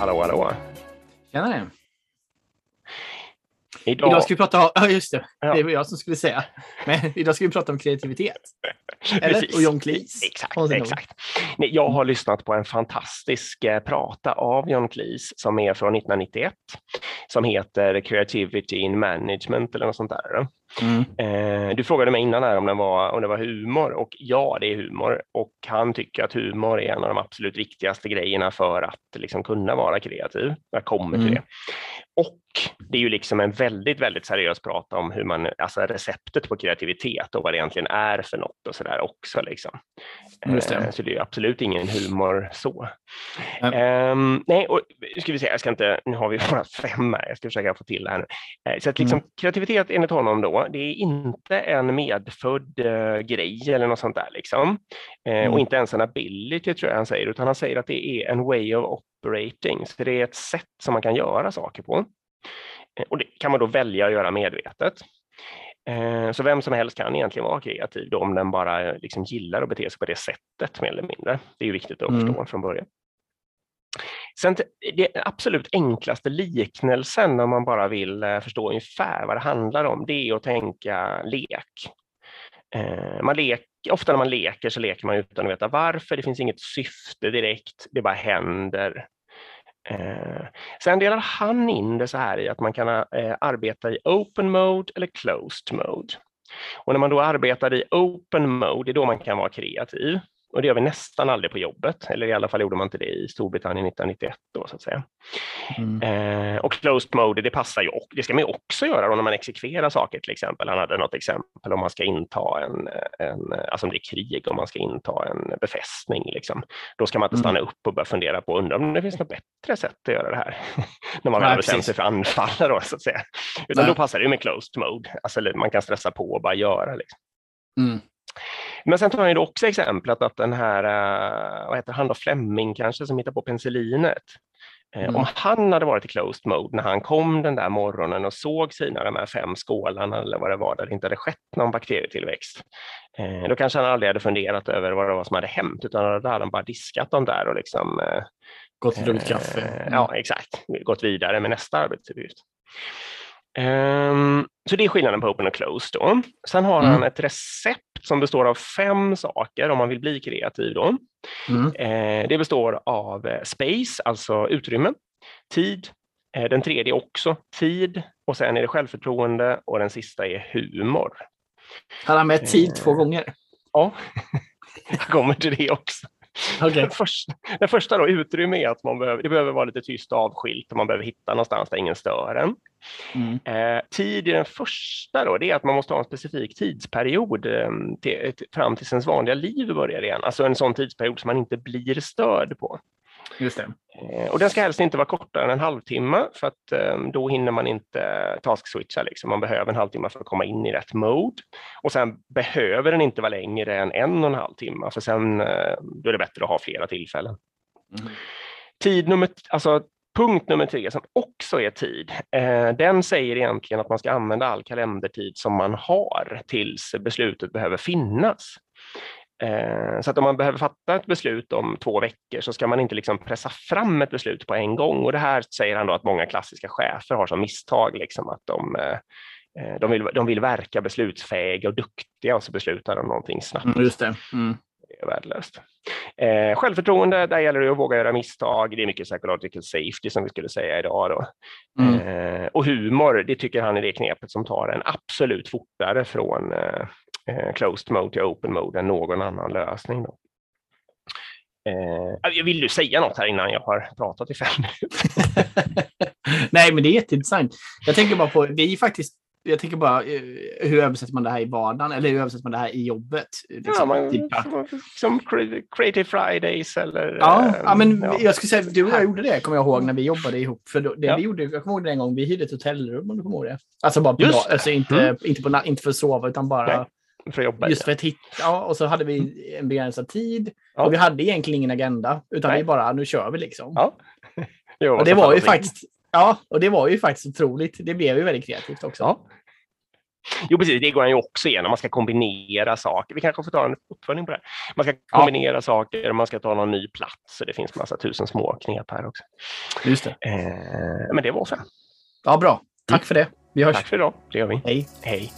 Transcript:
hallå, hallå. Tjenare. Idag, Idag ska vi prata om, ja just det, Ja. det var jag som skulle säga. Men idag ska vi prata om kreativitet. Eller? Precis. Och John Cleese. Exakt, exakt. Nej, jag har lyssnat på en fantastisk eh, prata av John Cleese som är från 1991 som heter Creativity in Management eller något sånt där. Mm. Eh, du frågade mig innan här om, den var, om det var humor och ja, det är humor och han tycker att humor är en av de absolut viktigaste grejerna för att liksom kunna vara kreativ. Jag kommer till Mm. det. Och det är ju liksom en väldigt, väldigt seriös prat om hur man, alltså receptet på kreativitet och vad det egentligen är för något och så där också. Liksom. Just det. Eh, Så det är absolut ingen humor så. Ja. Ehm, nej, och nu ska vi se, jag ska inte, nu har vi bara fem här, jag ska försöka få till det här nu. Eh, Så att liksom, Mm. kreativitet enligt honom då, det är inte en medfödd eh, grej eller något sånt där liksom. Eh, Mm. Och inte ens en ability tror jag han säger, utan han säger att det är en way of operating, så det är ett sätt som man kan göra saker på. Eh, Och det kan man då välja att göra medvetet. Eh, Så vem som helst kan egentligen vara kreativ då, om den bara eh, liksom gillar att bete sig på det sättet mer eller mindre. Det är ju viktigt att Mm. förstå från början. Sen det absolut enklaste liknelsen om man bara vill eh, förstå ungefär vad det handlar om, det är att tänka lek. Eh, man lek, ofta när man leker så leker man utan att veta varför, det finns inget syfte direkt, det bara händer. Eh, sen delar han in det så här i att man kan arbeta i open mode eller closed mode. Och när man då arbetar i open mode, det är då man kan vara kreativ. Och det gör vi nästan aldrig på jobbet, eller i alla fall gjorde man inte det i Storbritannien 1991 då så att säga. Mm. Eh, och closed mode, det passar ju, och det ska man ju också göra då när man exekverar saker till exempel. Han hade något exempel om man ska inta en, en alltså om det är krig, om man ska inta en befästning, liksom. då ska man inte Mm. stanna upp och börja fundera på, undra om det finns något bättre sätt att göra det här. när man väl bestämt sig för att anfalla då så att säga. Utan Nej. då passar det med closed mode, alltså man kan stressa på och bara göra. Liksom. Mm. Men sen tar han ju också exemplet att den här, eh, vad heter han då, Fleming kanske, som hittar på penicillinet. Eh, Mm. Om han hade varit i closed mode när han kom den där morgonen och såg sina de här fem skålarna eller vad det var där det inte hade skett någon bakterietillväxt, eh, då kanske han aldrig hade funderat över vad det var som hade hänt, utan då hade han bara diskat dem där och liksom Gått och druckit kaffe. Mm. Ja, exakt. Gått vidare med nästa arbetsuppgift. Ehm, så det är skillnaden på open och closed. Då. Sen har Mm. han ett recept som består av fem saker om man vill bli kreativ. Då. Mm. Eh, det består av eh, space, alltså utrymme, tid, eh, den tredje också tid och sen är det självförtroende och den sista är humor. Han med tid två gånger? Ja, jag kommer till det också. Okej. Den, första, den första då, utrymme är att man behöver, det behöver vara lite tyst och avskilt och man behöver hitta någonstans där ingen stör en. Mm. Eh, tid i den första då, det är att man måste ha en specifik tidsperiod eh, till, till, fram tills ens vanliga liv börjar igen. Alltså en sån tidsperiod som man inte blir störd på. Just det. Eh, och den ska helst inte vara kortare än en halvtimme för att eh, då hinner man inte task-switcha. Liksom. Man behöver en halvtimme för att komma in i rätt mode. Och sen behöver den inte vara längre än en och en halv timme för sen eh, då är det bättre att ha flera tillfällen. Mm. Tid nummer, alltså punkt nummer tre som också är tid, eh, den säger egentligen att man ska använda all kalendertid som man har tills beslutet behöver finnas. Eh, Så att om man behöver fatta ett beslut om två veckor så ska man inte liksom pressa fram ett beslut på en gång. Och det här säger han då att många klassiska chefer har som misstag, liksom att de, eh, eh, de, vill, de vill verka beslutsfähiga och duktiga och så beslutar de någonting snabbt Mm, just det. Mm. är värdelöst. Eh, självförtroende, där gäller det att våga göra misstag. Det är mycket psychological safety som vi skulle säga idag. Då. Mm. Eh, och humor, det tycker han är det knepet som tar en absolut fortare från closed mode till open mode än någon annan lösning. Då. Eh, vill du säga något här innan jag har pratat i fem minuter? Nej, men det är jätteintressant. Jag tänker bara på, ju faktiskt, jag tänker bara, eh, hur översätter man det här i vardagen? Eller hur översätter man det här i jobbet? Liksom, Ja, man, typ, som Cre- Creative Fridays eller... Ja, eh, ja, men ja. jag skulle säga, du och jag gjorde det, kommer jag ihåg, när vi jobbade ihop. För då, det Ja. vi gjorde, jag kommer ihåg det en gång, vi hyrde ett hotellrum, om du kommer ihåg det. Alltså bara på dag, alltså inte, Mm. inte, på, inte för att sova, utan bara Nej, för att jobba just för att hitta. Ja, och så hade vi en begränsad tid. Ja. Och vi hade egentligen ingen agenda, utan Nej. vi bara, nu kör vi liksom. Ja. Jo, och det så var ju faktiskt, ja, och det var ju faktiskt otroligt. Det blev ju väldigt kreativt också. Ja. Jo, precis. Det går han ju också igenom. Man ska kombinera saker. Vi kanske får ta en uppföljning på det. Man ska kombinera ja. saker, man ska ta någon ny plats. Så det finns massa tusen små knep här också. Just det. Eh, men det var fem. Ja, bra. Tack mm. för det. Vi hörs. Tack för idag. Det gör vi. Hej. Hej.